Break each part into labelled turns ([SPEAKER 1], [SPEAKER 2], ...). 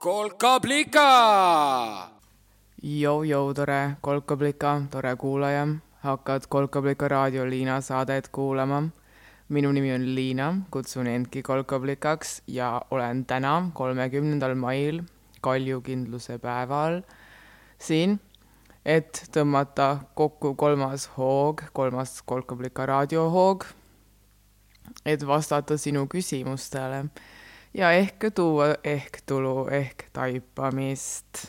[SPEAKER 1] kolkablika.
[SPEAKER 2] Jou-jou, tore kolkablika, tore kuulaja, hakkad Kolkablika raadio Liina saadet kuulama. minu nimi on Liina, kutsun endki kolkablikaks ja olen täna, kolmekümnendal mail, kaljukindluse päeval siin, et tõmmata kokku kolmas hoog, kolmas kolkablika raadiohoog, et vastata sinu küsimustele ja ehk tuua ehk tulu ehk taipamist.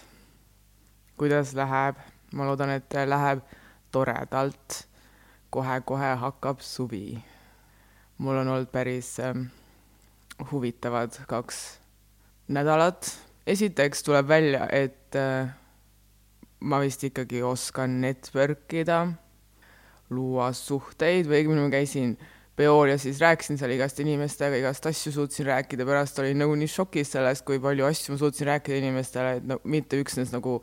[SPEAKER 2] kuidas läheb? ma loodan, et läheb toredalt. kohe-kohe hakkab suvi. mul on olnud päris äh, huvitavad kaks nädalat. esiteks tuleb välja, et äh, ma vist ikkagi oskan network ida, luua suhteid või õigemini ma käisin peol ja siis rääkisin seal igast inimestega, igast asju suutsin rääkida, pärast olin nagu nii šokis sellest, kui palju asju ma suutsin rääkida inimestele, et no mitte üksnes nagu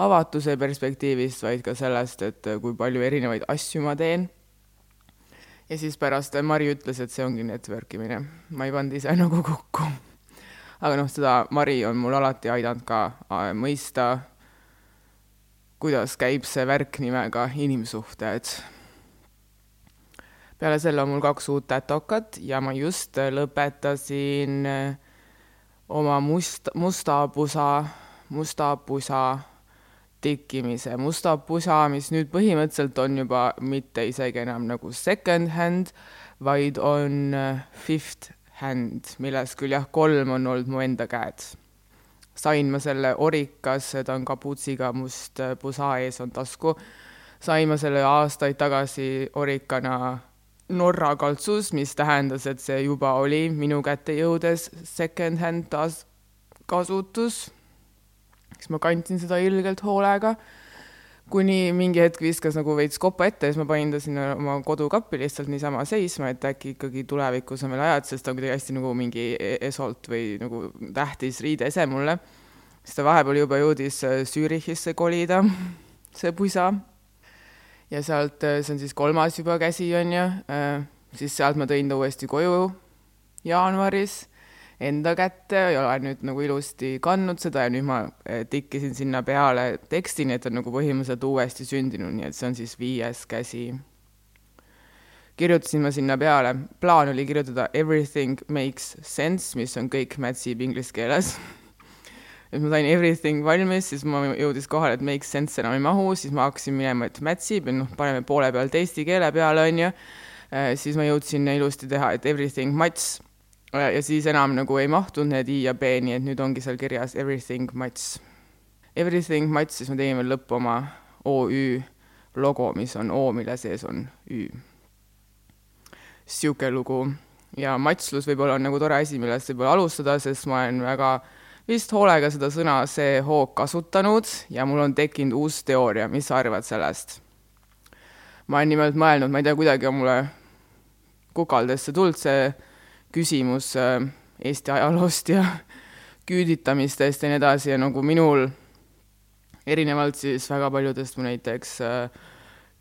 [SPEAKER 2] avatuse perspektiivist, vaid ka sellest, et kui palju erinevaid asju ma teen. ja siis pärast Mari ütles, et see ongi network imine. ma ei pannud ise nagu kokku. aga noh, seda Mari on mul alati aidanud ka mõista, kuidas käib see värk nimega inimsuhted peale selle on mul kaks uut tätokat ja ma just lõpetasin äh, oma must, musta pusa, musta pusa tikkimise. musta pusa, mis nüüd põhimõtteliselt on juba mitte isegi enam nagu second hand, vaid on äh, fifth hand, millest küll jah, kolm on olnud mu enda käed. sain ma selle Orikas, ta on kapuutsiga must äh, pusa ees on tasku, sain ma selle aastaid tagasi Orikana Norra kaltsus, mis tähendas, et see juba oli minu kätte jõudes second-hand taaskasutus. siis ma kandsin seda ilgelt hoolega, kuni mingi hetk viskas nagu veits kopa ette ja siis ma panin ta sinna oma kodukappi lihtsalt niisama seisma, et äkki ikkagi tulevikus on veel ajad, sest ta on kuidagi hästi nagu mingi e-, esolt või nagu tähtis riideese mulle. siis ta vahepeal juba jõudis Zürichisse kolida, see pusa ja sealt, äh, see on siis kolmas juba käsi, on ju, äh, siis sealt ma tõin ta uuesti koju jaanuaris enda kätte. Ja olen nüüd nagu ilusti kandnud seda ja nüüd ma äh, tikkisin sinna peale teksti, nii et on nagu põhimõtteliselt uuesti sündinud, nii et see on siis viies käsi. kirjutasin ma sinna peale, plaan oli kirjutada everything makes sense, mis on kõik mätsib inglise keeles et ma sain everything valmis, siis ma jõudis kohale, et make sense enam ei mahu, siis ma hakkasin minema, et mätsib ja noh, paneme poole pealt eesti keele peale, on ju, äh, siis ma jõudsin ilusti teha, et everything mats äh, ja siis enam nagu ei mahtunud need i ja b, nii et nüüd ongi seal kirjas everything mats. Everything mats, siis ma tegin veel lõppu oma OÜ logo, mis on O, mille sees on Ü. sihuke lugu ja matslus võib-olla on nagu tore asi, millest võib-olla alustada, sest ma olen väga äh, vist hoolega seda sõna hoog kasutanud ja mul on tekkinud uus teooria, mis sa arvad sellest? ma olen nimelt mõelnud, ma ei tea, kuidagi on mulle kukaldesse tulnud see küsimus äh, Eesti ajaloost ja küüditamistest ja nii edasi ja nagu minul erinevalt siis väga paljudest mu näiteks äh,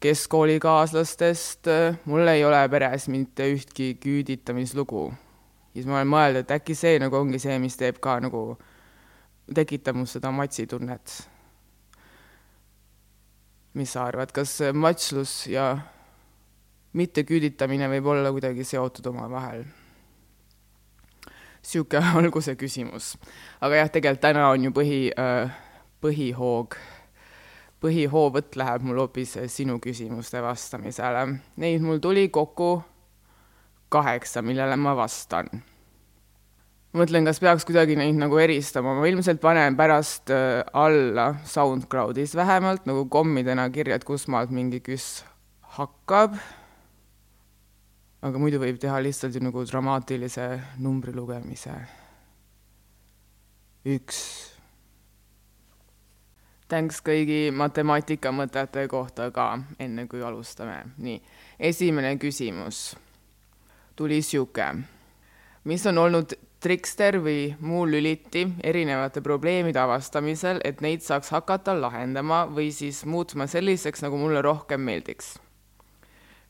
[SPEAKER 2] keskkoolikaaslastest, äh, mul ei ole peres mitte ühtki küüditamislugu. siis ma olen mõelnud, et äkki see nagu ongi see, mis teeb ka nagu äh, tekitab mul seda matsitunnet. mis sa arvad, kas matslus ja mitteküüditamine võib olla kuidagi seotud omavahel? sihuke alguse küsimus. aga jah, tegelikult täna on ju põhi äh,, põhihoog, põhihoovõtt läheb mul hoopis sinu küsimuste vastamisele. Neid mul tuli kokku kaheksa, millele ma vastan mõtlen, kas peaks kuidagi neid nagu eristama, ma ilmselt panen pärast äh, alla SoundCloudis vähemalt nagu kommidena kirja, et kust maalt mingi küss hakkab. aga muidu võib teha lihtsalt ju nagu dramaatilise numbri lugemise. üks. Thanks kõigi matemaatika-mõtete kohta ka, enne kui alustame. nii, esimene küsimus tuli sihuke. mis on olnud trikster või muu lüliti erinevate probleemide avastamisel, et neid saaks hakata lahendama või siis muutma selliseks, nagu mulle rohkem meeldiks.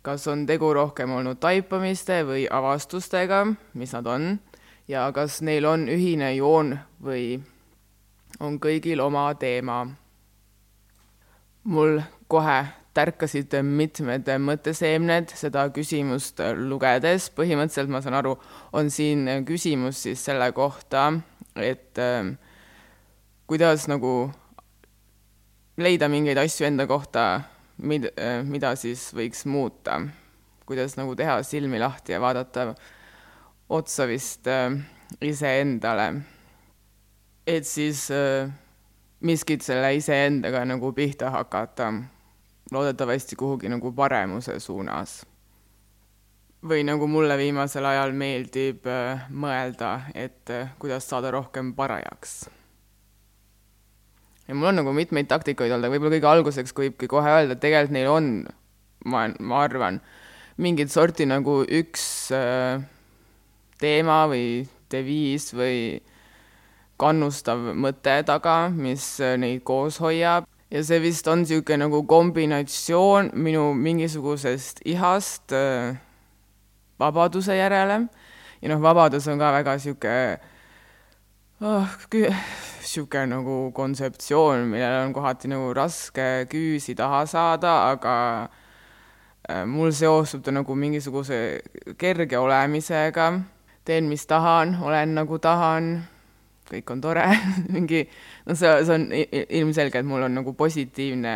[SPEAKER 2] kas on tegu rohkem olnud taipamiste või avastustega, mis nad on, ja kas neil on ühine joon või on kõigil oma teema. mul kohe tärkasid mitmed mõtteseemned seda küsimust lugedes, põhimõtteliselt ma saan aru, on siin küsimus siis selle kohta, et äh, kuidas nagu leida mingeid asju enda kohta, mid-, äh, mida siis võiks muuta. kuidas nagu teha silmi lahti ja vaadata otsa vist äh, iseendale. et siis äh, miskit selle iseendaga nagu pihta hakata, loodetavasti kuhugi nagu paremuse suunas. või nagu mulle viimasel ajal meeldib äh, mõelda, et äh, kuidas saada rohkem parajaks ja mul on nagu mitmeid taktikaid olnud, aga võib-olla kõige alguseks võibki kohe öelda, et tegelikult neil on, ma, ma arvan, mingit sorti nagu üks äh, teema või deviis või kannustav mõte taga, mis neid koos hoiab ja see vist on niisugune nagu kombinatsioon minu mingisugusest ihast äh, vabaduse järele. Ja noh, vabadus on ka väga niisugune oh, niisugune nagu kontseptsioon, millel on kohati nagu raske küüsi taha saada, aga äh, mul seostub ta nagu mingisuguse kerge olemisega, teen, mis tahan, olen nagu tahan, kõik on tore mingi, no see, see on ilmselge, et mul on nagu positiivne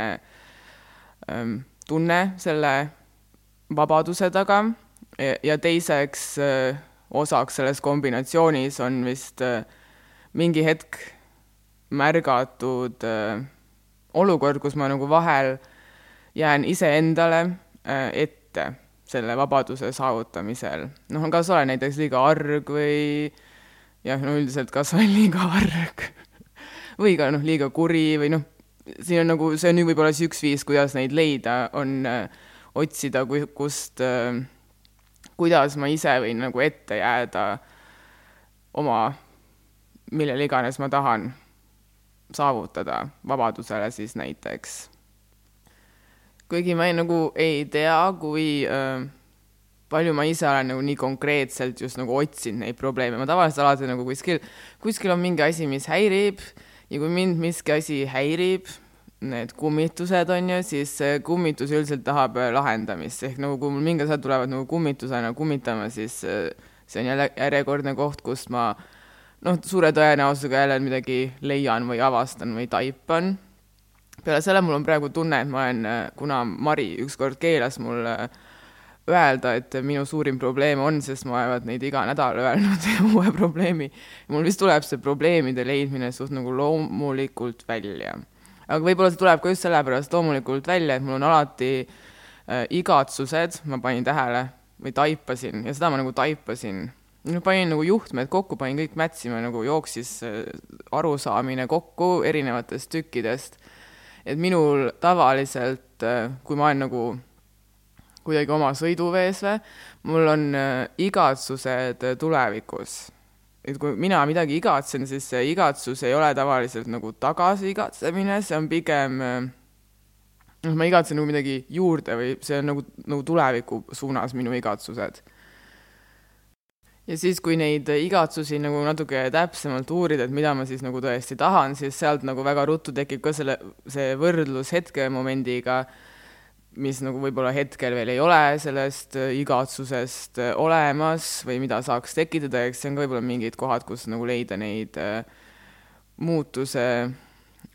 [SPEAKER 2] ähm, tunne selle vabaduse taga ja, ja teiseks äh, osaks selles kombinatsioonis on vist äh, mingi hetk märgatud äh, olukord, kus ma nagu vahel jään iseendale äh, ette selle vabaduse saavutamisel. noh, kas olen näiteks liiga arg või jah, no üldiselt kas olen liiga arg või ka noh, liiga kuri või noh, siin on nagu, see on nüüd võib-olla siis üks viis, kuidas neid leida, on äh, otsida, kust äh,, kuidas ma ise võin nagu ette jääda oma millele iganes ma tahan saavutada, vabadusele siis näiteks. kuigi ma ei, nagu ei tea, kui äh, palju ma ise olen nagu nii konkreetselt just nagu otsinud neid probleeme, ma tavaliselt alati nagu kuskil, kuskil on mingi asi, mis häirib ja kui mind miski asi häirib, need kummitused on ju, siis kummitus üldiselt tahab äh, lahendamist, ehk nagu kui mul mingid asjad tulevad nagu kummitusena kummitama, siis äh, see on jälle järjekordne koht, kust ma äh, noh, suure tõenäosusega jälle midagi leian või avastan või taipan. peale selle mul on praegu tunne, et ma olen, kuna Mari ükskord keelas mul öelda, et minu suurim probleem on, sest ma olevat neid iga nädal öelnud uue probleemi. mul vist tuleb see probleemide leidmine suht nagu loomulikult välja. aga võib-olla see tuleb ka just sellepärast loomulikult välja, et mul on alati äh, igatsused, ma panin tähele või taipasin ja seda ma nagu taipasin no panin nagu juhtmed kokku, panin kõik mätsima, nagu jooksis äh, arusaamine kokku erinevatest tükkidest. et minul tavaliselt, äh, kui ma olen nagu kuidagi oma sõiduvees või, mul on äh, igatsused tulevikus. et kui mina midagi igatsen, siis see igatsus ei ole tavaliselt nagu tagasi igatsemine, see on pigem noh, ma igatsen nagu midagi juurde või see on nagu, nagu tuleviku suunas minu igatsused ja siis, kui neid igatsusi nagu natuke täpsemalt uurida, et mida ma siis nagu tõesti tahan, siis sealt nagu väga ruttu tekib ka selle, see võrdlus hetkemomendiga, mis nagu võib-olla hetkel veel ei ole sellest igatsusest olemas või mida saaks tekitada, eks see on ka võib-olla mingid kohad, kus nagu leida neid äh, muutuse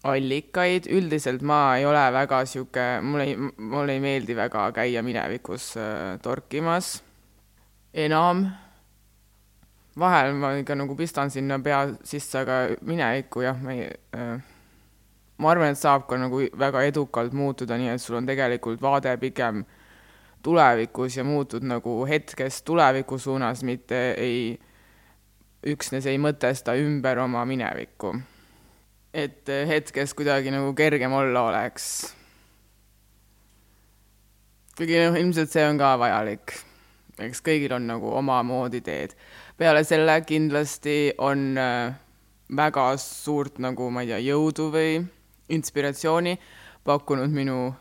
[SPEAKER 2] allikaid, üldiselt ma ei ole väga niisugune, mulle ei, mulle ei meeldi väga käia minevikus äh, torkimas. Enam. Vahel ma ikka nagu pistan sinna pea sisse, aga minevikku jah, ma ei äh,, ma arvan, et saab ka nagu väga edukalt muutuda, nii et sul on tegelikult vaade pigem tulevikus ja muutud nagu hetkest tuleviku suunas, mitte ei, üksnes ei mõtesta ümber oma minevikku. et hetkes kuidagi nagu kergem olla oleks. kuigi noh, ilmselt see on ka vajalik. eks kõigil on nagu omamoodi teed peale selle kindlasti on äh, väga suurt nagu, ma ei tea, jõudu või inspiratsiooni pakkunud minu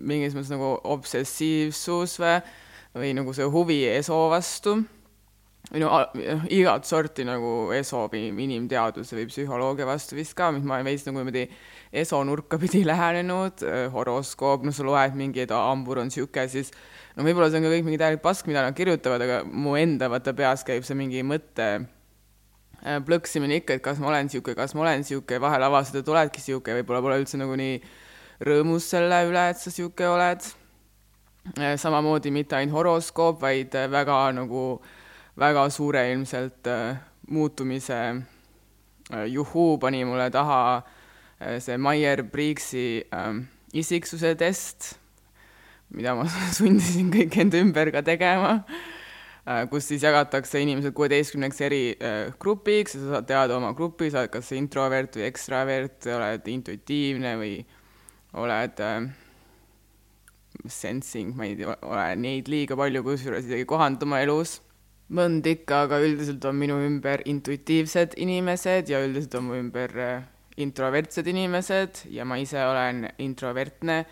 [SPEAKER 2] mingis mõttes nagu obsessiivsus või, või nagu see huvi ESO vastu. no igat sorti nagu ESO inimteaduse või psühholoogia vastu vist ka, mis ma olen veits nagu niimoodi ESO nurka pidi lähenenud, horoskoop, no sa loed mingi, et hambur on niisugune, siis no võib-olla see on ka kõik mingi täielik pask, mida nad kirjutavad, aga mu enda vaata peas käib see mingi mõte äh, plõksimine ikka, et kas ma olen niisugune, kas ma olen niisugune, vahel avastad, et oledki niisugune, võib-olla pole üldse nagu nii rõõmus selle üle, et sa niisugune oled. Äh, samamoodi mitte ainult horoskoop, vaid äh, väga nagu, väga suure ilmselt äh, muutumise juhuu pani mulle taha see Meyer-Brigksi äh, isiksuse test, mida ma sundisin kõik enda ümber ka tegema. äh,, kus siis jagatakse inimesed kuueteistkümneks eri äh, grupiks ja sa saad teada oma grupis, oled kas introvert või ekstravert, oled intuitiivne või oled äh, sensing, ma ei tea, ole neid liiga palju kusjuures isegi kohanud oma elus. mõnd ikka, aga üldiselt on minu ümber intuitiivsed inimesed ja üldiselt on mu ümber äh, introvertsed inimesed ja ma ise olen introvertne,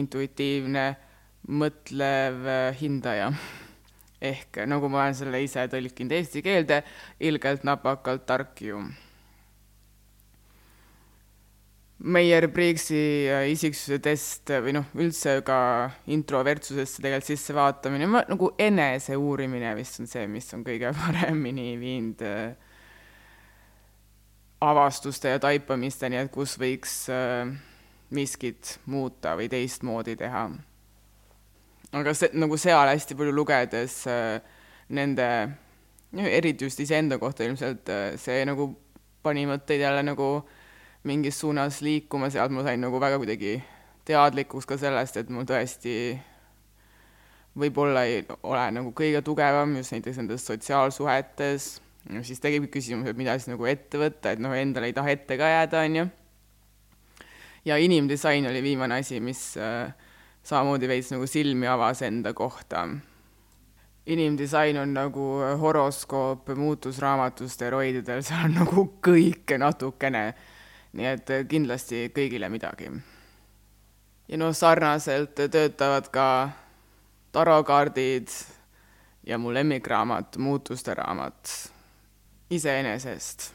[SPEAKER 2] intuitiivne, mõtlev äh, hindaja. Ehk nagu ma olen selle ise tõlkinud eesti keelde, ilgelt napakalt tark ju Meyer-Brigksi äh, isiksuse test või noh, üldse ka introvertsusesse tegelikult sissevaatamine, nagu enese uurimine vist on see, mis on kõige paremini viinud äh, avastuste ja taipamisteni, et kus võiks äh, miskit muuta või teistmoodi teha. Aga see, nagu seal hästi palju lugedes nende, eriti just iseenda kohta ilmselt, see nagu pani mõtteid jälle nagu mingis suunas liikuma, sealt ma sain nagu väga kuidagi teadlikuks ka sellest, et mul tõesti võib-olla ei ole nagu kõige tugevam just näiteks nendes sotsiaalsuhetes, siis tekibki küsimus, et mida siis nagu ette võtta, et noh, endale ei taha ette ka jääda, on ju. ja inimdisain oli viimane asi, mis äh, samamoodi veits nagu silmi avas enda kohta. inimdisain on nagu horoskoop muutusraamatus steroididel, seal on nagu kõike natukene nii et kindlasti kõigile midagi. ja noh, sarnaselt töötavad ka tarokaardid ja mu lemmikraamat, muutuste raamat, iseenesest.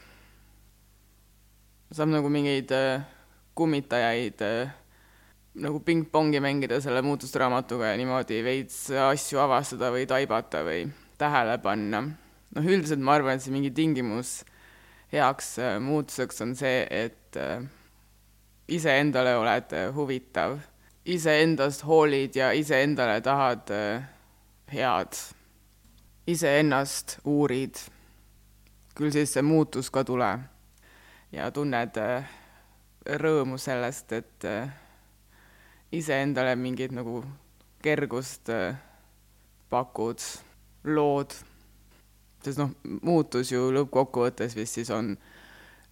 [SPEAKER 2] saab nagu mingeid äh, kummitajaid äh, nagu pingpongi mängida selle muutuste raamatuga ja niimoodi veits asju avastada või taibata või tähele panna. noh, üldiselt ma arvan, et see mingi tingimus heaks muutuseks on see, et äh, iseendale oled äh, huvitav, iseendast hoolid ja iseendale tahad äh, head, iseennast uurid, küll siis see muutus ka tuleb ja tunned rõõmu sellest, et iseendale mingit nagu kergust pakud, lood, sest noh, muutus ju lõppkokkuvõttes vist siis on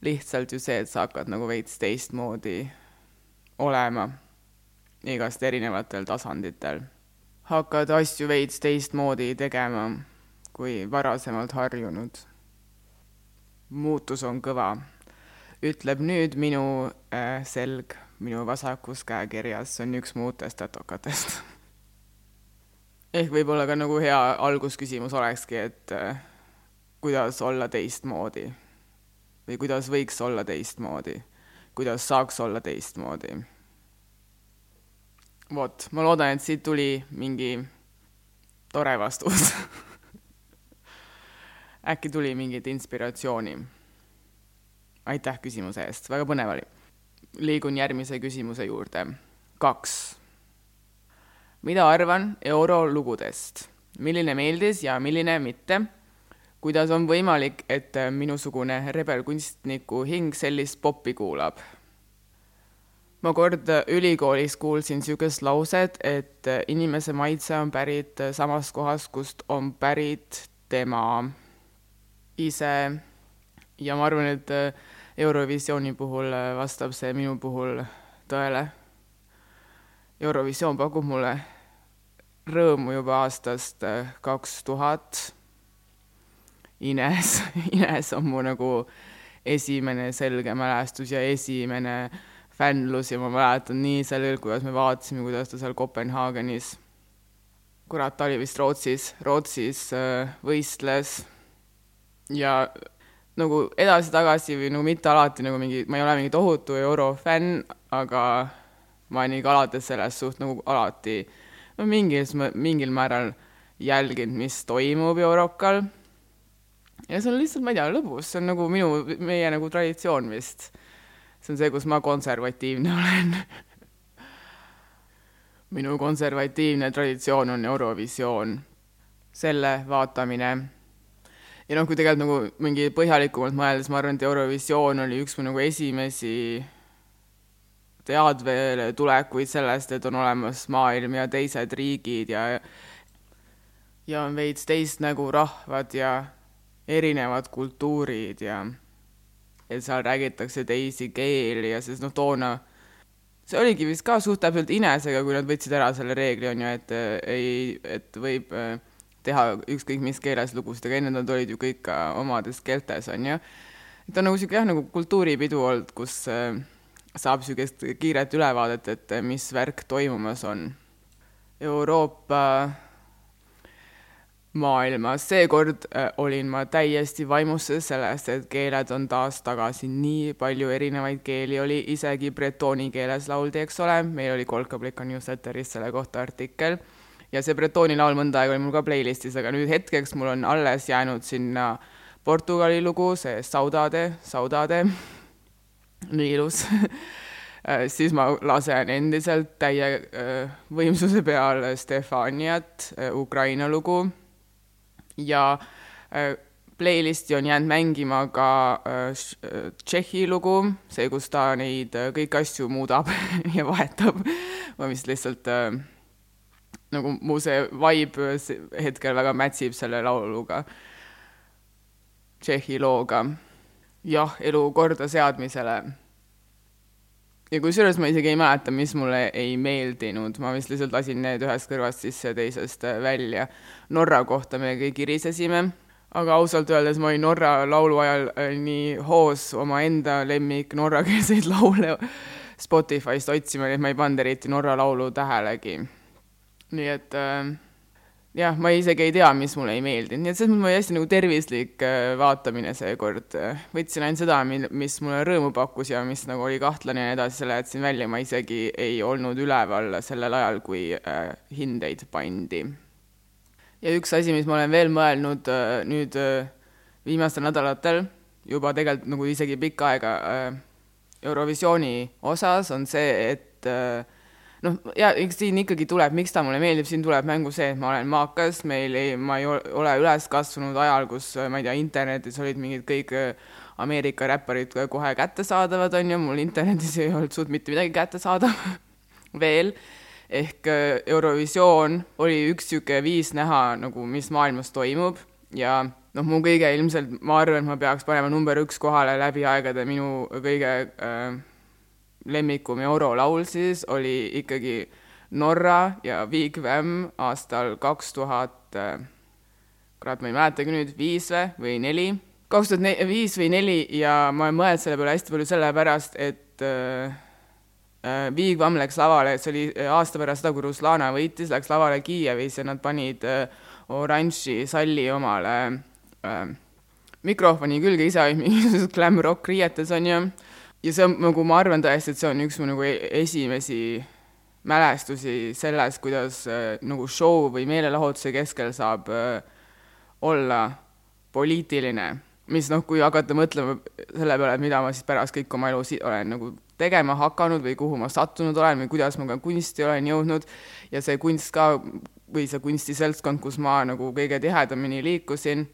[SPEAKER 2] lihtsalt ju see, et sa hakkad nagu veits teistmoodi olema igast erinevatel tasanditel. hakkad asju veits teistmoodi tegema kui varasemalt harjunud. muutus on kõva, ütleb nüüd minu äh, selg minu vasakus käekirjas, on üks mu uutest tatokatest ehk võib-olla ka nagu hea algusküsimus olekski, et äh, kuidas olla teistmoodi või kuidas võiks olla teistmoodi, kuidas saaks olla teistmoodi. vot, ma loodan, et siit tuli mingi tore vastus äkki tuli mingit inspiratsiooni. aitäh küsimuse eest, väga põnev oli. Liigun järgmise küsimuse juurde. kaks. mida arvan eurolugudest? milline meeldis ja milline mitte kuidas on võimalik, et minusugune rebelkunstniku hing sellist popi kuulab? ma kord ülikoolis kuulsin niisugust lauset, et inimese maitse on pärit samast kohast, kust on pärit tema ise ja ma arvan, et Eurovisiooni puhul vastab see minu puhul tõele. Eurovisioon pakub mulle rõõmu juba aastast kaks tuhat Ines, Ines on mu nagu esimene selge mälestus ja esimene fännlus ja ma mäletan nii selgelt, kuidas me vaatasime, kuidas ta seal Kopenhaagenis, kurat, ta oli vist Rootsis, Rootsis äh, võistles ja nagu edasi-tagasi või nagu mitte alati nagu mingi, ma ei ole mingi tohutu eurofänn, aga ma olen ikka alates sellest suht nagu alati no mingis, mingil määral jälginud, mis toimub Eurokal. ja see on lihtsalt, ma ei tea, lõbus, see on nagu minu, meie nagu traditsioon vist. see on see, kus ma konservatiivne olen minu konservatiivne traditsioon on Eurovisioon, selle vaatamine ja noh, kui tegelikult nagu mingi põhjalikumalt mõeldes, ma arvan, et Eurovisioon oli üks mu nagu esimesi teadvele tulekuid sellest, et on olemas maailm ja teised riigid ja ja on veits teist nägu rahvad ja erinevad kultuurid ja et seal räägitakse teisi keeli ja sest noh, toona see oligi vist ka suht täpselt Inesega, kui nad võtsid ära selle reegli, on ju, et ei, et võib äh, teha ükskõik mis keeles lugusid, aga enne nad olid ju kõik ka omades keeltes, on ju. et on nagu niisugune jah, nagu kultuuripidu olnud, kus äh, saab niisugust kiiret ülevaadet, et äh, mis värk toimumas on. Euroopa maailmas, seekord äh, olin ma täiesti vaimustuses sellest, et keeled on taas tagasi, nii palju erinevaid keeli oli, isegi bretooni keeles lauldi, eks ole, meil oli Kolkablika Newsletteris selle kohta artikkel ja see Bretoni laul mõnda aega oli mul ka playlistis, aga nüüd hetkeks mul on alles jäänud sinna Portugali lugu, see Saudade, Saudade, nii ilus. Siis ma lasen endiselt täie äh, võimsuse peal Stefaniat, äh, Ukraina lugu. Ja äh, playlisti on jäänud mängima ka Tšehhi lugu, see, kus ta neid kõiki asju muudab ja vahetab. ma vist lihtsalt nagu mu see vibe hetkel väga mätsib selle lauluga, Tšehhi looga. jah, elu kordaseadmisele. ja kusjuures ma isegi ei mäleta, mis mulle ei meeldinud, ma vist lihtsalt lasin need ühest kõrvast sisse teisest välja. Norra kohta me kõik irisesime, aga ausalt öeldes ma olin Norra laulu ajal äh, nii hoos omaenda lemmik norrakeelseid laule Spotify'st otsima, nii et ma ei pannud eriti Norra laulu tähelegi nii et äh, jah, ma isegi ei tea, mis mulle ei meeldinud, nii et selles mõttes oli hästi nagu tervislik äh, vaatamine seekord. võtsin ainult seda, mis mulle rõõmu pakkus ja mis nagu oli kahtlane ja nii edasi, selle jätsin välja, ma isegi ei olnud üleval sellel ajal, kui äh, hindeid pandi. ja üks asi, mis ma olen veel mõelnud äh, nüüd viimastel nädalatel, juba tegelikult nagu isegi pikka aega Eurovisiooni osas, on see, et noh, ja eks siin ikkagi tuleb, miks ta mulle meeldib, siin tuleb mängu see, et ma olen maakas, meil ei, ma ei ole üles kasvanud ajal, kus ma ei tea, internetis olid mingid kõik äh, Ameerika räpparid kohe kättesaadavad, on ju, mul internetis ei olnud suurt mitte midagi kättesaadav veel, ehk äh, Eurovisioon oli üks niisugune viis näha nagu, mis maailmas toimub. Ja noh, mu kõige ilmselt, ma arvan, et ma peaks panema number üks kohale läbi aegade minu kõige äh, lemmikum eurolaul siis oli ikkagi Norra ja Big Vam aastal kaks tuhat, äh, kurat, ma ei mäletagi nüüd, viis või, neli, kaks tuhat viis või neli ja ma olen mõelnud selle peale hästi palju sellepärast, et äh, äh, Big Vam läks lavale, see oli aasta pärast seda, kui Ruslana võitis, läks lavale Kiievis ja nad panid äh, oranži salli omale äh, mikrofoni külge, ise olid mingisugused glam rock riietes, on ju ja see on nagu, ma arvan tõesti, et see on üks mu nagu e-, esimesi mälestusi sellest, kuidas äh, nagu show või meelelahutuse keskel saab äh, olla poliitiline, mis noh, kui hakata mõtlema selle peale, et mida ma siis pärast kõik oma elus olen nagu tegema hakanud või kuhu ma sattunud olen või kuidas ma ka kunsti olen jõudnud. Ja see kunst ka või see kunstiseltskond, kus ma nagu kõige tihedamini liikusin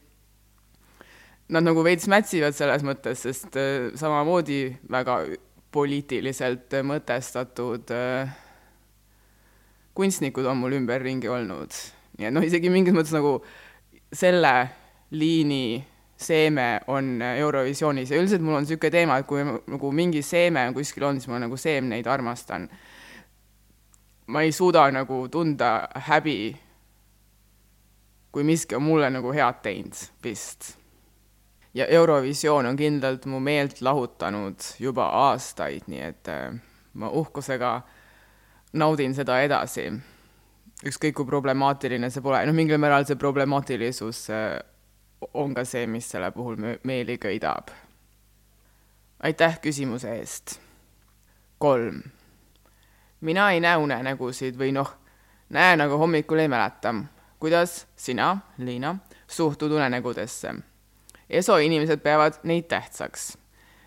[SPEAKER 2] nad nagu veits mätsivad selles mõttes, sest äh, samamoodi väga poliitiliselt mõtestatud äh, kunstnikud on mul ümberringi olnud. et noh, isegi mingis mõttes nagu selle liini seeme on Eurovisioonis ja üldiselt mul on niisugune teema, et kui nagu mingi seeme kuskil on, siis ma nagu seemneid armastan. ma ei suuda nagu tunda häbi, kui miski on mulle nagu head teinud vist ja Eurovisioon on kindlalt mu meelt lahutanud juba aastaid, nii et äh, ma uhkusega naudin seda edasi. ükskõik kui problemaatiline see pole, noh, mingil määral see problemaatilisus äh, on ka see, mis selle puhul meeli köidab. aitäh küsimuse eest. kolm. mina ei näe unenägusid või noh, näen, aga hommikul ei mäleta. kuidas sina, Liina, suhtud unenägudesse? ESO inimesed peavad neid tähtsaks.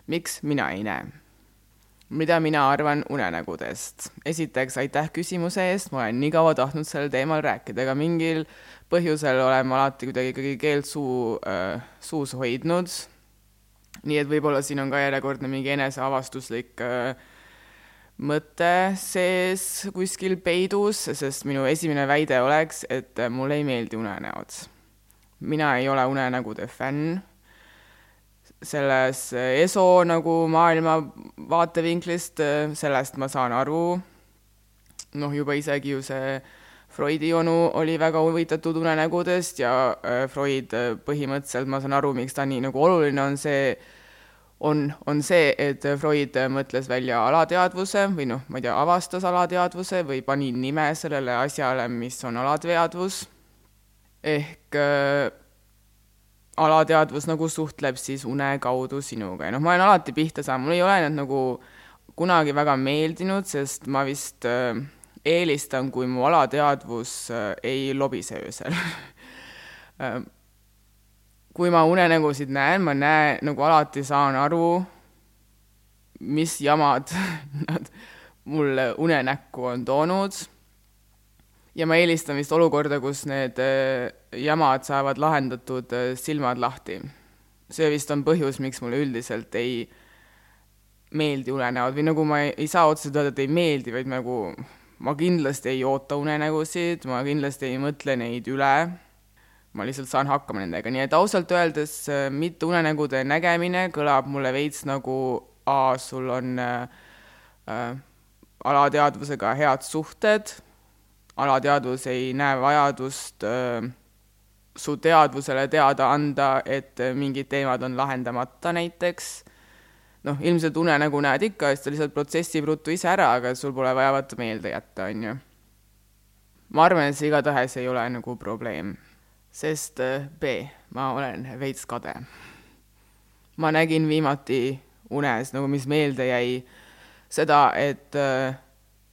[SPEAKER 2] miks mina ei näe? mida mina arvan unenägudest? esiteks aitäh küsimuse eest, ma olen nii kaua tahtnud sellel teemal rääkida, aga mingil põhjusel olen ma alati kuidagi ikkagi keelt suu äh,, suus hoidnud. nii et võib-olla siin on ka järjekordne mingi eneseavastuslik äh, mõte sees kuskil peidus, sest minu esimene väide oleks, et mulle ei meeldi unenäod. mina ei ole unenägude fänn selles ESO nagu maailma vaatevinklist, sellest ma saan aru, noh, juba isegi ju see Freudi onu oli väga huvitatud unenägudest ja äh, Freud põhimõtteliselt, ma saan aru, miks ta nii nagu oluline on, see on, on see, et Freud mõtles välja alateadvuse või noh, ma ei tea, avastas alateadvuse või pani nime sellele asjale, mis on alateadvus, ehk alateadvus nagu suhtleb siis une kaudu sinuga. Ja noh, ma olen alati pihta saanud, mul ei ole need nagu kunagi väga meeldinud, sest ma vist äh, eelistan, kui mu alateadvus äh, ei lobise öösel. Äh, kui ma unenägusid näen, ma näen, nagu alati saan aru, mis jamad nad mulle unenäkku on toonud. Ja ma eelistan vist olukorda, kus need äh, jamad saavad lahendatud äh, silmad lahti. see vist on põhjus, miks mulle üldiselt ei meeldi unenäod või nagu ma ei, ei saa otseselt öelda, et ei meeldi, vaid nagu ma kindlasti ei oota unenägusid, ma kindlasti ei mõtle neid üle, ma lihtsalt saan hakkama nendega, nii et ausalt öeldes äh, mitte unenägude nägemine kõlab mulle veits nagu aa, sul on äh, äh, alateadvusega head suhted. Alateadvus ei näe vajadust äh, su teadvusele teada anda, et mingid teemad on lahendamata näiteks, noh, ilmselt unenägu näed ikka, siis ta lihtsalt protsessib ruttu ise ära, aga sul pole vaja vaata meelde jätta, on ju. ma arvan, et see igatahes ei ole nagu probleem, sest B, ma olen veits kade. ma nägin viimati unes, nagu mis meelde jäi, seda, et äh,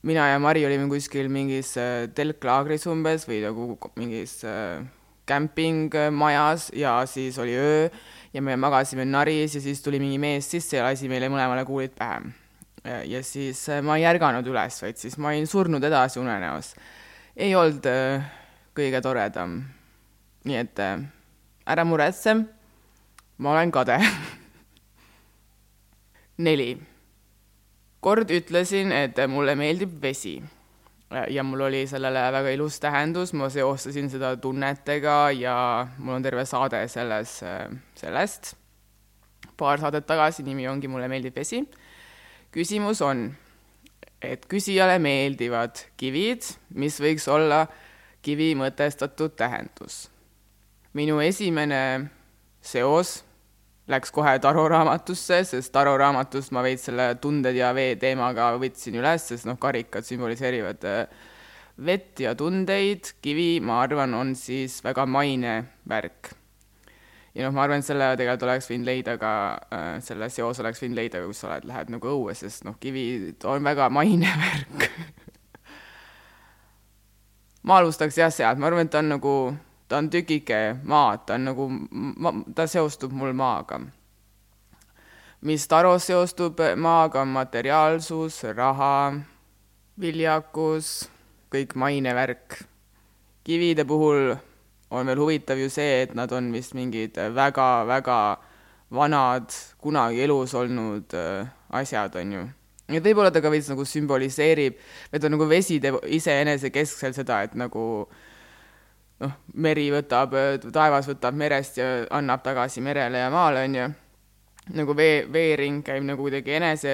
[SPEAKER 2] mina ja Mari olime kuskil mingis äh, telklaagris umbes või nagu mingis kämpingmajas ja siis oli öö ja me magasime naris ja siis tuli mingi mees sisse ja lasi meile mõlemale kuulid pähe. ja siis äh, ma ei ärganud üles, vaid siis ma olin surnud edasi unenäos. ei olnud kõige toredam. nii et ära muretse, ma olen kade neli kord ütlesin, et mulle meeldib vesi ja mul oli sellele väga ilus tähendus, ma seostasin seda tunnetega ja mul on terve saade selles, sellest. paar saadet tagasi, nimi ongi Mulle meeldib vesi. küsimus on, et küsijale meeldivad kivid, mis võiks olla kivi mõtestatud tähendus. minu esimene seos läks kohe Taro raamatusse, sest Taro raamatust ma veits selle tunded ja vee teemaga võtsin üles, sest noh, karikad sümboliseerivad äh, vett ja tundeid, kivi, ma arvan, on siis väga maine värk. ja noh, ma arvan, et selle tegelikult oleks võinud leida ka, äh, selle seose oleks võinud leida, kus sa oled, lähed nagu õue, sest noh, kivi on väga maine värk. Ma alustaks jah sealt, ma arvan, et ta on nagu ta on tükike maad, ta on nagu, ta seostub mul maaga. mis Taros seostub maaga, on materiaalsus, raha, viljakus, kõik mainevärk. kivide puhul on veel huvitav ju see, et nad on vist mingid väga-väga vanad, kunagi elus olnud äh, asjad, on ju et võib-olla ta ka veits nagu sümboliseerib, et on nagu vesi teeb iseenesekeskselt seda, et nagu äh, noh, meri võtab, taevas võtab merest ja annab tagasi merele ja maale, on ju. nagu vee, veering käib nagu kuidagi enese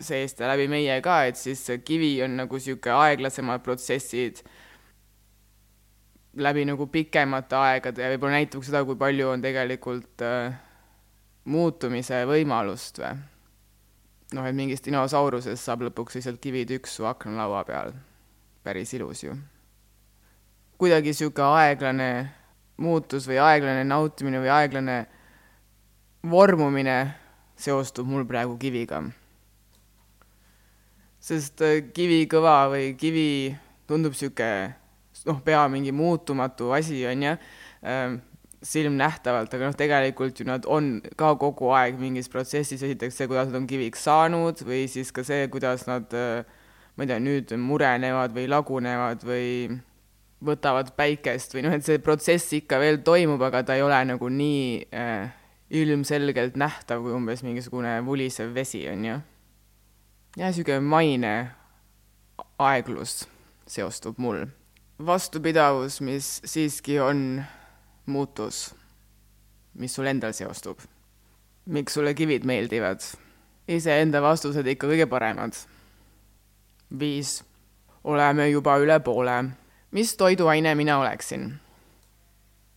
[SPEAKER 2] seest ja läbi meie ka, et siis kivi on nagu niisugune aeglasemad protsessid läbi nagu pikemate aegade ja võib-olla näitab seda, kui palju on tegelikult äh, muutumise võimalust või. noh, et mingist dinosaurusest saab lõpuks lihtsalt kivitükk su aknalaua peal. päris ilus ju kuidagi niisugune aeglane muutus või aeglane nautimine või aeglane vormumine seostub mul praegu kiviga. sest äh, kivi kõva või kivi tundub sihuke noh, pea mingi muutumatu asi, on ju, ähm, silmnähtavalt, aga noh, tegelikult ju nad on ka kogu aeg mingis protsessis, esiteks see, kuidas nad on kiviks saanud või siis ka see, kuidas nad äh, ma ei tea, nüüd murenevad või lagunevad või võtavad päikest või noh, et see protsess ikka veel toimub, aga ta ei ole nagu nii äh, ilmselgelt nähtav kui umbes mingisugune vulisev vesi, on ju. ja niisugune maine aeglus seostub mul. vastupidavus, mis siiski on muutus, mis sul endal seostub. miks sulle kivid meeldivad? iseenda vastused ikka kõige paremad. viis. oleme juba üle poole. Mis toiduaine mina oleksin?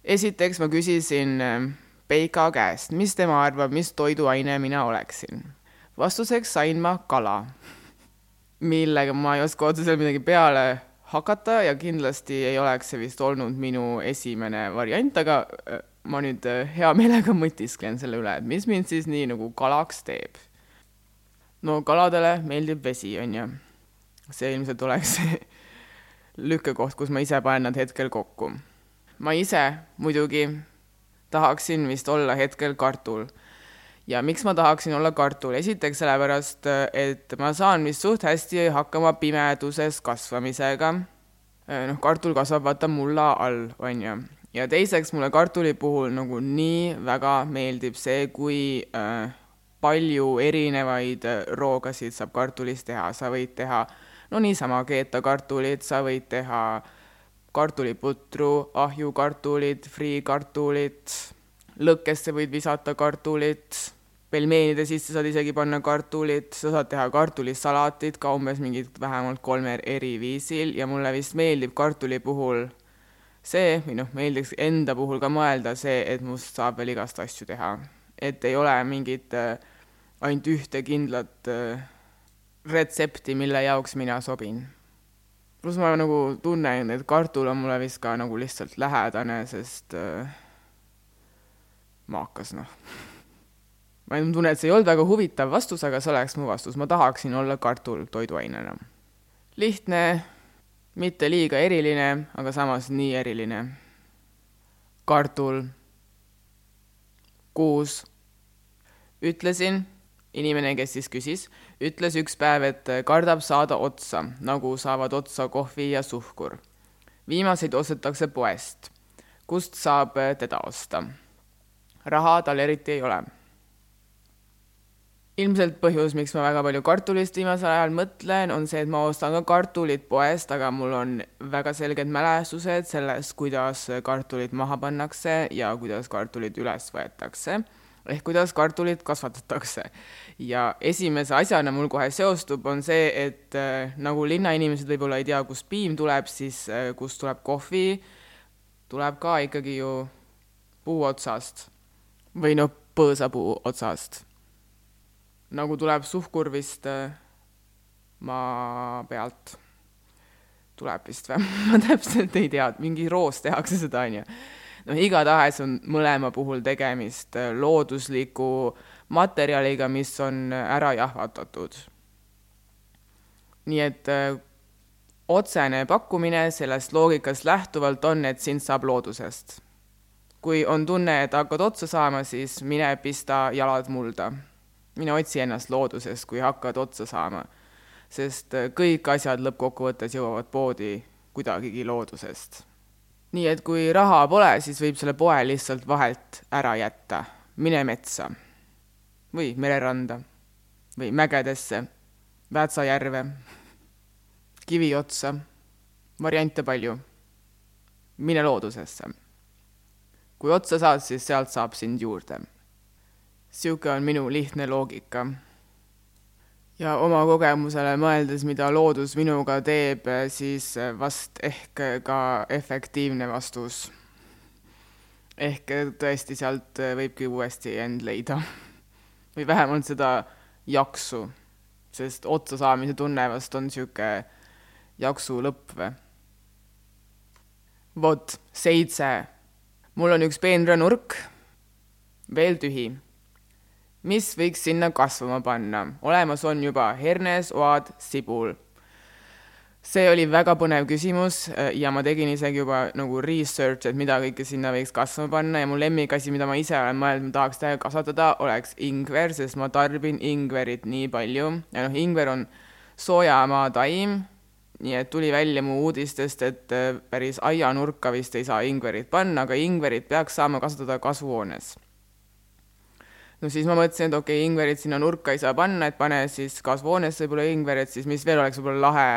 [SPEAKER 2] esiteks ma küsisin äh, Peika käest, mis tema arvab, mis toiduaine mina oleksin. vastuseks sain ma kala, millega ma ei oska otseselt midagi peale hakata ja kindlasti ei oleks see vist olnud minu esimene variant, aga äh, ma nüüd äh, hea meelega mõtisklen selle üle, et mis mind siis nii nagu kalaks teeb. no kaladele meeldib vesi, on ju. see ilmselt oleks lükkekoht, kus ma ise panen nad hetkel kokku. ma ise muidugi tahaksin vist olla hetkel kartul. ja miks ma tahaksin olla kartul, esiteks sellepärast, et ma saan vist suht hästi hakkama pimeduses kasvamisega. noh, kartul kasvab vaata mulla all, on ju. ja teiseks mulle kartuli puhul nagu nii väga meeldib see, kui äh, palju erinevaid roogasid saab kartulist teha, sa võid teha no niisama keetakartulit, sa võid teha kartuliputru, ahjukartulid, friikartulid, lõkkesse võid visata kartulit, pelmeenide sisse saad isegi panna kartulit, sa saad teha kartulisalatit ka umbes mingit vähemalt kolmel eri viisil ja mulle vist meeldib kartuli puhul see, või noh, meeldiks enda puhul ka mõelda see, et must saab veel igast asju teha. et ei ole mingit äh, ainult ühte kindlat äh, retsepti, mille jaoks mina sobin pluss ma nagu tunnen, et kartul on mulle vist ka nagu lihtsalt lähedane, sest äh, maakas, noh. ma tunnen, et see ei olnud väga huvitav vastus, aga see oleks mu vastus, ma tahaksin olla kartul toiduainena. lihtne, mitte liiga eriline, aga samas nii eriline. kartul, kuus, ütlesin inimene, kes siis küsis, ütles üks päev, et kardab saada otsa, nagu saavad otsa kohvi ja suhkur. viimaseid ostetakse poest. kust saab teda osta? raha tal eriti ei ole. ilmselt põhjus, miks ma väga palju kartulist viimasel ajal mõtlen, on see, et ma ostan ka kartulit poest, aga mul on väga selged mälestused sellest, kuidas kartulid maha pannakse ja kuidas kartulid üles võetakse ehk kuidas kartulit kasvatatakse. ja esimese asjana mul kohe seostub, on see, et äh, nagu linnainimesed võib-olla ei tea, kust piim tuleb, siis äh, kust tuleb kohvi, tuleb ka ikkagi ju puu otsast või noh, põõsapuu otsast. nagu tuleb suhkur vist äh, maa pealt. tuleb vist või? ma täpselt ei tea, mingi roos tehakse seda, onju noh, igatahes on mõlema puhul tegemist äh, loodusliku materjaliga, mis on äh, ära jahvatatud. nii et öö, äh, otsene pakkumine sellest loogikast lähtuvalt on, et sind saab loodusest. kui on tunne, et hakkad otsa saama, siis mine pista jalad mulda. mine otsi ennast loodusest, kui hakkad otsa saama. sest kõik asjad lõppkokkuvõttes jõuavad poodi kuidagigi loodusest nii et kui raha pole, siis võib selle poe lihtsalt vahelt ära jätta. mine metsa või mereranda või mägedesse, Väätsa järve, Kiviotsa, variante palju. mine loodusesse. kui otsa saad, siis sealt saab sind juurde. niisugune on minu lihtne loogika ja oma kogemusele mõeldes, mida loodus minuga teeb, siis vast ehk ka efektiivne vastus. ehk tõesti, sealt võibki uuesti end leida. või vähemalt seda jaksu, sest otsasaamise tunne vast on niisugune jaksu lõpp või? vot, seitse. mul on üks peenranurk, veel tühi. Mis võiks sinna kasvama panna? olemas on juba hernes, oad, sibul. See oli väga põnev küsimus äh, ja ma tegin isegi juba nagu research, et mida kõike sinna võiks kasvama panna ja mu lemmikasi, mida ma ise olen mõelnud, ma tahaks täiega kasvatada, oleks ingver, sest ma tarbin ingverit nii palju. Ja noh, ingver on soojamaa taim, nii et tuli välja mu uudistest, et äh, päris aianurka vist ei saa ingverit panna, aga ingverit peaks saama kasvatada kasvuhoones no siis ma mõtlesin, et okei okay,, ingverit sinna nurka ei saa panna, et pane siis kasvuhoonesse võib-olla ingverit, siis mis veel oleks võib-olla lahe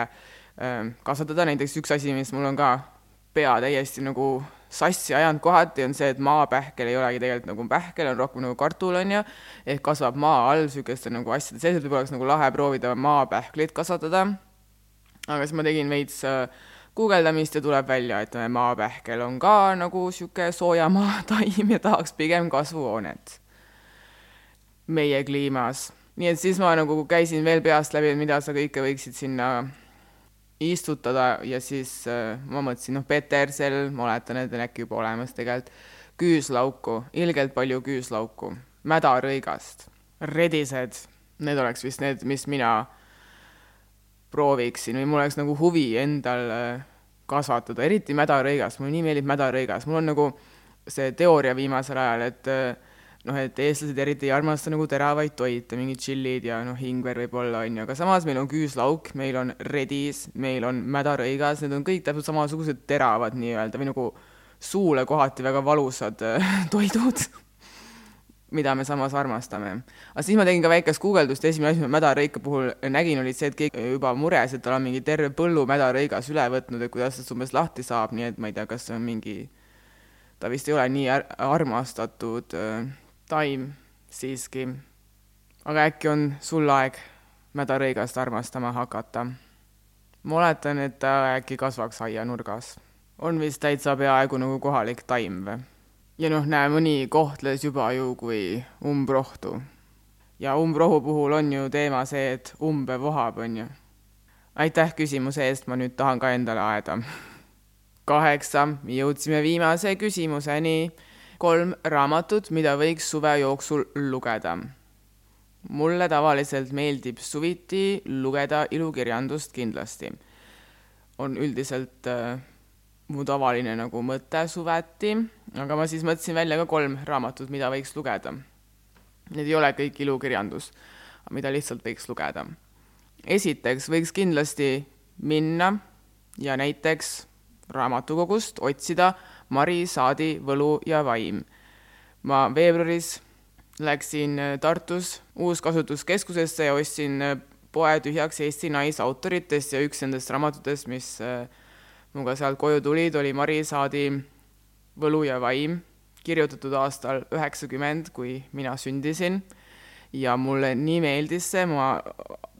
[SPEAKER 2] Ähm, kasvatada, näiteks üks asi, mis mul on ka pea täiesti nagu sassi ajanud kohati, on see, et maapähkel ei olegi tegelikult nagu pähkel, on rohkem nagu kartul, on ju, ehk kasvab maa all niisuguste nagu asjade sees, et võib-olla oleks nagu lahe proovida maapähklit kasvatada, aga siis ma tegin veits äh, guugeldamist ja tuleb välja, et maapähkel on ka nagu niisugune soojamaa taim ja tahaks pigem kasvuhoonet meie kliimas. nii et siis ma nagu käisin veel peast läbi, et mida sa kõike võiksid sinna istutada ja siis äh, ma mõtlesin, noh, petersel, ma oletan, et on äkki juba olemas tegelikult, küüslauku, ilgelt palju küüslauku, mädarõigast, redised, need oleks vist need, mis mina prooviksin või mul oleks nagu huvi endal äh, kasvatada, eriti mädarõigas, mulle nii meeldib mädarõigas, mul on nagu see teooria viimasel ajal, et äh, noh, et eestlased eriti ei armasta nagu teravaid toite, mingid tšillid ja noh, ingver võib-olla, on ju, aga samas meil on küüslauk, meil on redis, meil on mädarõigas, need on kõik täpselt samasugused teravad nii-öelda või nagu suule kohati väga valusad äh, toidud, mida me samas armastame. aga siis ma tegin ka väikest guugeldust esimene asi, mis ma mädarõika puhul nägin, oli see, et keegi juba mures, et tal on mingi terve põllu mädarõigas üle võtnud, et kuidas sellest umbes lahti saab, nii et ma ei tea, kas see on mingi ta vist ei ole nii ar armastatud äh, taim siiski. aga äkki on sul aeg mädarõigast armastama hakata? ma oletan, et ta äkki kasvaks aianurgas. on vist täitsa peaaegu nagu kohalik taim või? ja noh, näe, mõni kohtles juba ju kui umbrohtu. ja umbrohu puhul on ju teema see, et umbe vohab, on ju. aitäh küsimuse eest, ma nüüd tahan ka endale aeda. kaheksa, jõudsime viimase küsimuseni kolm raamatut, mida võiks suve jooksul lugeda. mulle tavaliselt meeldib suviti lugeda ilukirjandust kindlasti. on üldiselt äh, mu tavaline nagu mõte suveti, aga ma siis mõtlesin välja ka kolm raamatut, mida võiks lugeda. Need ei ole kõik ilukirjandus, mida lihtsalt võiks lugeda. esiteks võiks kindlasti minna ja näiteks raamatukogust otsida Mari Saadi Võlu ja vaim. ma veebruaris läksin äh, Tartus Uuskasutuskeskusesse ja ostsin äh, poe tühjaks Eesti naisautoritest ja üks nendest raamatutest, mis äh, minuga sealt koju tulid, oli Mari Saadi Võlu ja vaim, kirjutatud aastal üheksakümmend, kui mina sündisin. ja mulle nii meeldis see, ma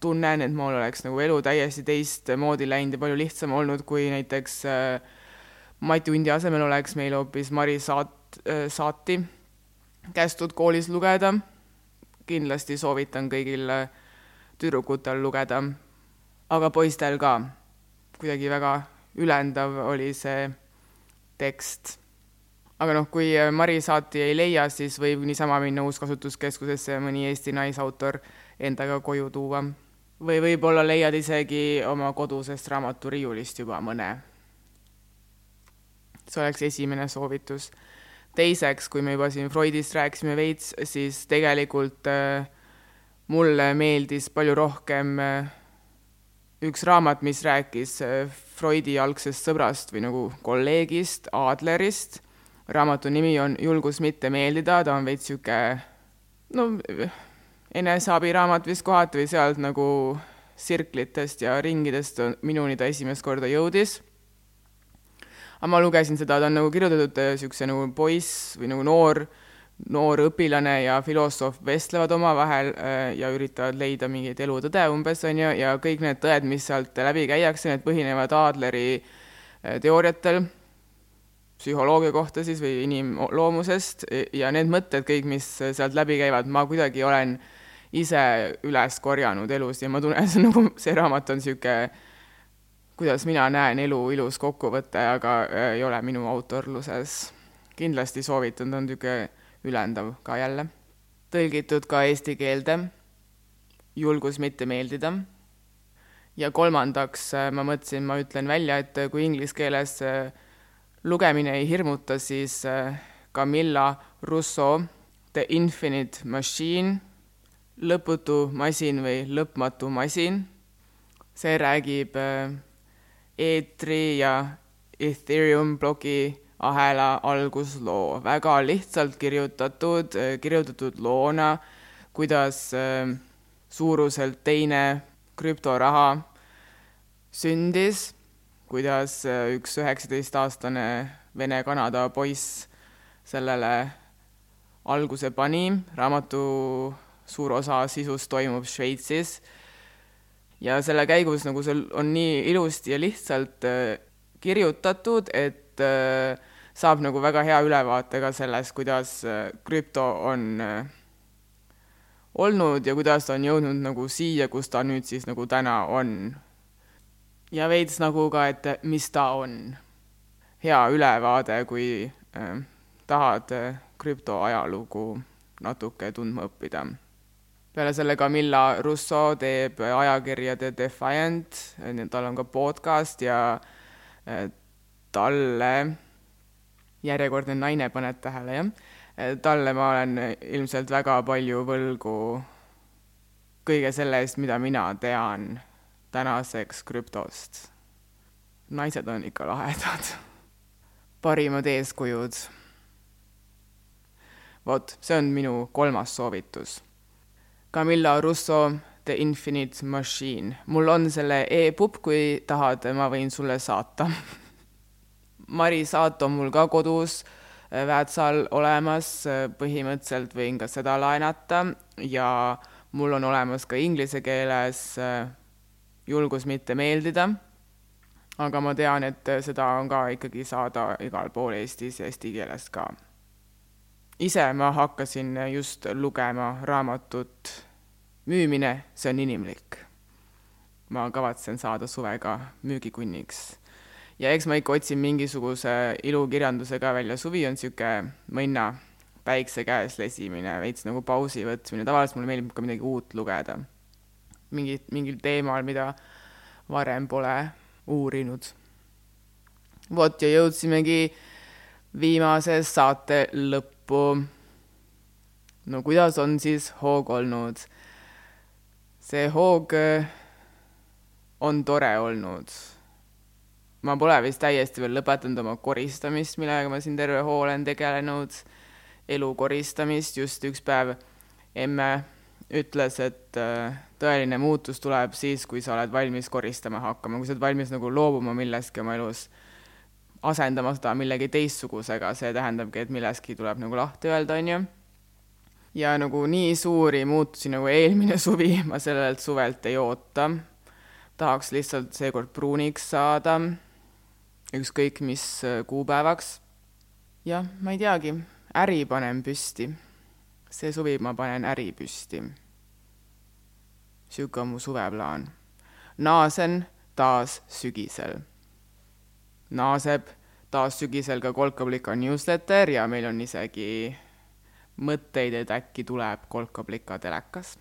[SPEAKER 2] tunnen, et mul oleks nagu elu täiesti teistmoodi läinud ja palju lihtsam olnud, kui näiteks äh, Mati Undi asemel oleks meil hoopis Mari Saat-, äh, Saati kästud koolis lugeda. kindlasti soovitan kõigil äh, tüdrukutel lugeda, aga poistel ka. kuidagi väga ülendav oli see tekst. aga noh, kui äh, Mari Saati ei leia, siis võib niisama minna Uuskasutuskeskusesse mõni Eesti naisautor endaga koju tuua. või võib-olla leiad isegi oma kodusest raamaturiiulist juba mõne see oleks esimene soovitus. teiseks, kui me juba siin Freudist rääkisime veits, siis tegelikult äh, mulle meeldis palju rohkem äh, üks raamat, mis rääkis äh, Freudi algsest sõbrast või nagu kolleegist, Adlerist. raamatu nimi on Julgus mitte meeldida, ta on veits niisugune no eneseabiraamat vist kohati või sealt nagu tsirklitest ja ringidest minuni ta esimest korda jõudis aga ma lugesin seda, ta on nagu kirjutatud niisuguse nagu poiss või nagu noor, noor õpilane ja filosoof vestlevad omavahel äh, ja üritavad leida mingit elutõde umbes, on ju, ja kõik need tõed, mis sealt läbi käiakse, need põhinevad Adleri äh, teooriatel, psühholoogia kohta siis või inimloomusest ja need mõtted kõik, mis sealt läbi käivad, ma kuidagi olen ise üles korjanud elus ja ma tunnen, see nagu, see raamat on niisugune kuidas mina näen elu ilus kokkuvõte, aga äh, ei ole minu autorluses kindlasti soovitan, ta on niisugune ülendav ka jälle. tõlgitud ka eesti keelde, julgus mitte meeldida. ja kolmandaks äh, ma mõtlesin, ma ütlen välja, et kui inglise keeles äh, lugemine ei hirmuta, siis Camilla Russo The Infinite Machine, lõputu masin või lõpmatu masin, see räägib eetri ja Ethereum blogi ahela algusloo, väga lihtsalt kirjutatud, kirjutatud loona, kuidas äh, suuruselt teine krüptoraha sündis, kuidas äh, üks üheksateistaastane Vene-Kanada poiss sellele alguse pani, raamatu suur osa sisust toimub Šveitsis ja selle käigus nagu see on nii ilusti ja lihtsalt äh, kirjutatud, et saab nagu väga hea ülevaate ka sellest, kuidas äh, krüpto on äh, olnud ja kuidas ta on jõudnud nagu siia, kus ta nüüd siis nagu täna on. ja veits nagu ka, et mis ta on. hea ülevaade, kui äh, tahad äh, krüpto ajalugu natuke tundma õppida. Peale selle Camilla Russo teeb ajakirja The Defiant, tal on ka podcast ja äh, talle järjekordne naine, paned tähele, jah? talle ma olen ilmselt väga palju võlgu kõige selle eest, mida mina tean tänaseks krüptost. naised on ikka lahedad. parimad eeskujud. vot, see on minu kolmas soovitus. Camilla Russo The Infinite Machine. mul on selle e-pupp, kui tahad, ma võin sulle saata marisaat on mul ka kodus äh, Väätsal olemas, äh, põhimõtteliselt võin ka seda laenata ja mul on olemas ka inglise keeles äh, julgus mitte meeldida, aga ma tean, et seda on ka ikkagi saada igal pool Eestis eesti keeles ka. Ise ma hakkasin just lugema raamatut Müümine, see on inimlik. ma kavatsen saada suvega müügikunniks ja eks ma ikka otsin mingisuguse ilukirjanduse ka välja, suvi on niisugune mõnna päikse käes lesimine, veits nagu pausi võtmine, tavaliselt mulle meeldib ka midagi uut lugeda. mingit, mingil teemal, mida varem pole uurinud. vot ja jõudsimegi viimase saate lõppu. No kuidas on siis hoog olnud? see hoog on tore olnud. Ma pole vist täiesti veel lõpetanud oma koristamist, millega ma siin terve hoo olen tegelenud, elu koristamist, just üks päev emme ütles, et äh, tõeline muutus tuleb siis, kui sa oled valmis koristama hakkama, kui sa oled valmis nagu loobuma millestki oma elus, asendama seda millegi teistsugusega, see tähendabki, et millestki tuleb nagu lahti öelda, on ju. ja nagu nii suuri muutusi nagu eelmine suvi ma sellelt suvelt ei oota. tahaks lihtsalt seekord pruuniks saada ükskõik mis äh, kuupäevaks. jah, ma ei teagi, äri panen püsti. see suvi ma panen äri püsti. sihuke on mu suveplaan. naasen taas sügisel. Naaseb taas sügisel ka Kolkablika newsletter ja meil on isegi mõtteid, et äkki tuleb Kolkablika telekas,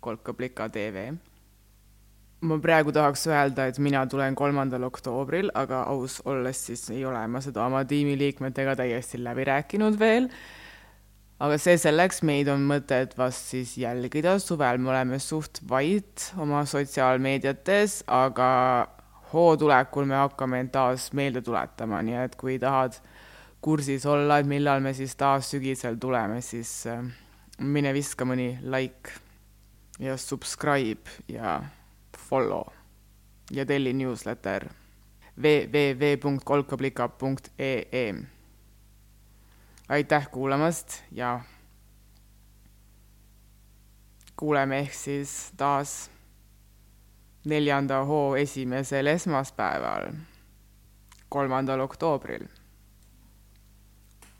[SPEAKER 2] Kolkablika tv ma praegu tahaks öelda, et mina tulen kolmandal oktoobril, aga aus olles siis ei ole ma seda oma tiimiliikmetega täiesti läbi rääkinud veel. aga see selleks, meid on mõtet vast siis jälgida, suvel me oleme suht vait oma sotsiaalmeediates, aga hoo tulekul me hakkame end taas meelde tuletama, nii et kui tahad kursis olla, et millal me siis taas sügisel tuleme, siis äh, mine viska mõni like ja subscribe ja follow ja telli newsletter www.kolkablika.ee. aitäh kuulamast ja kuuleme ehk siis taas neljanda hoo esimesel esmaspäeval, kolmandal oktoobril.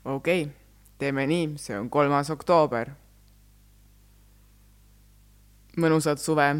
[SPEAKER 2] okei okay,, teeme nii, see on kolmas oktoober. mõnusat suve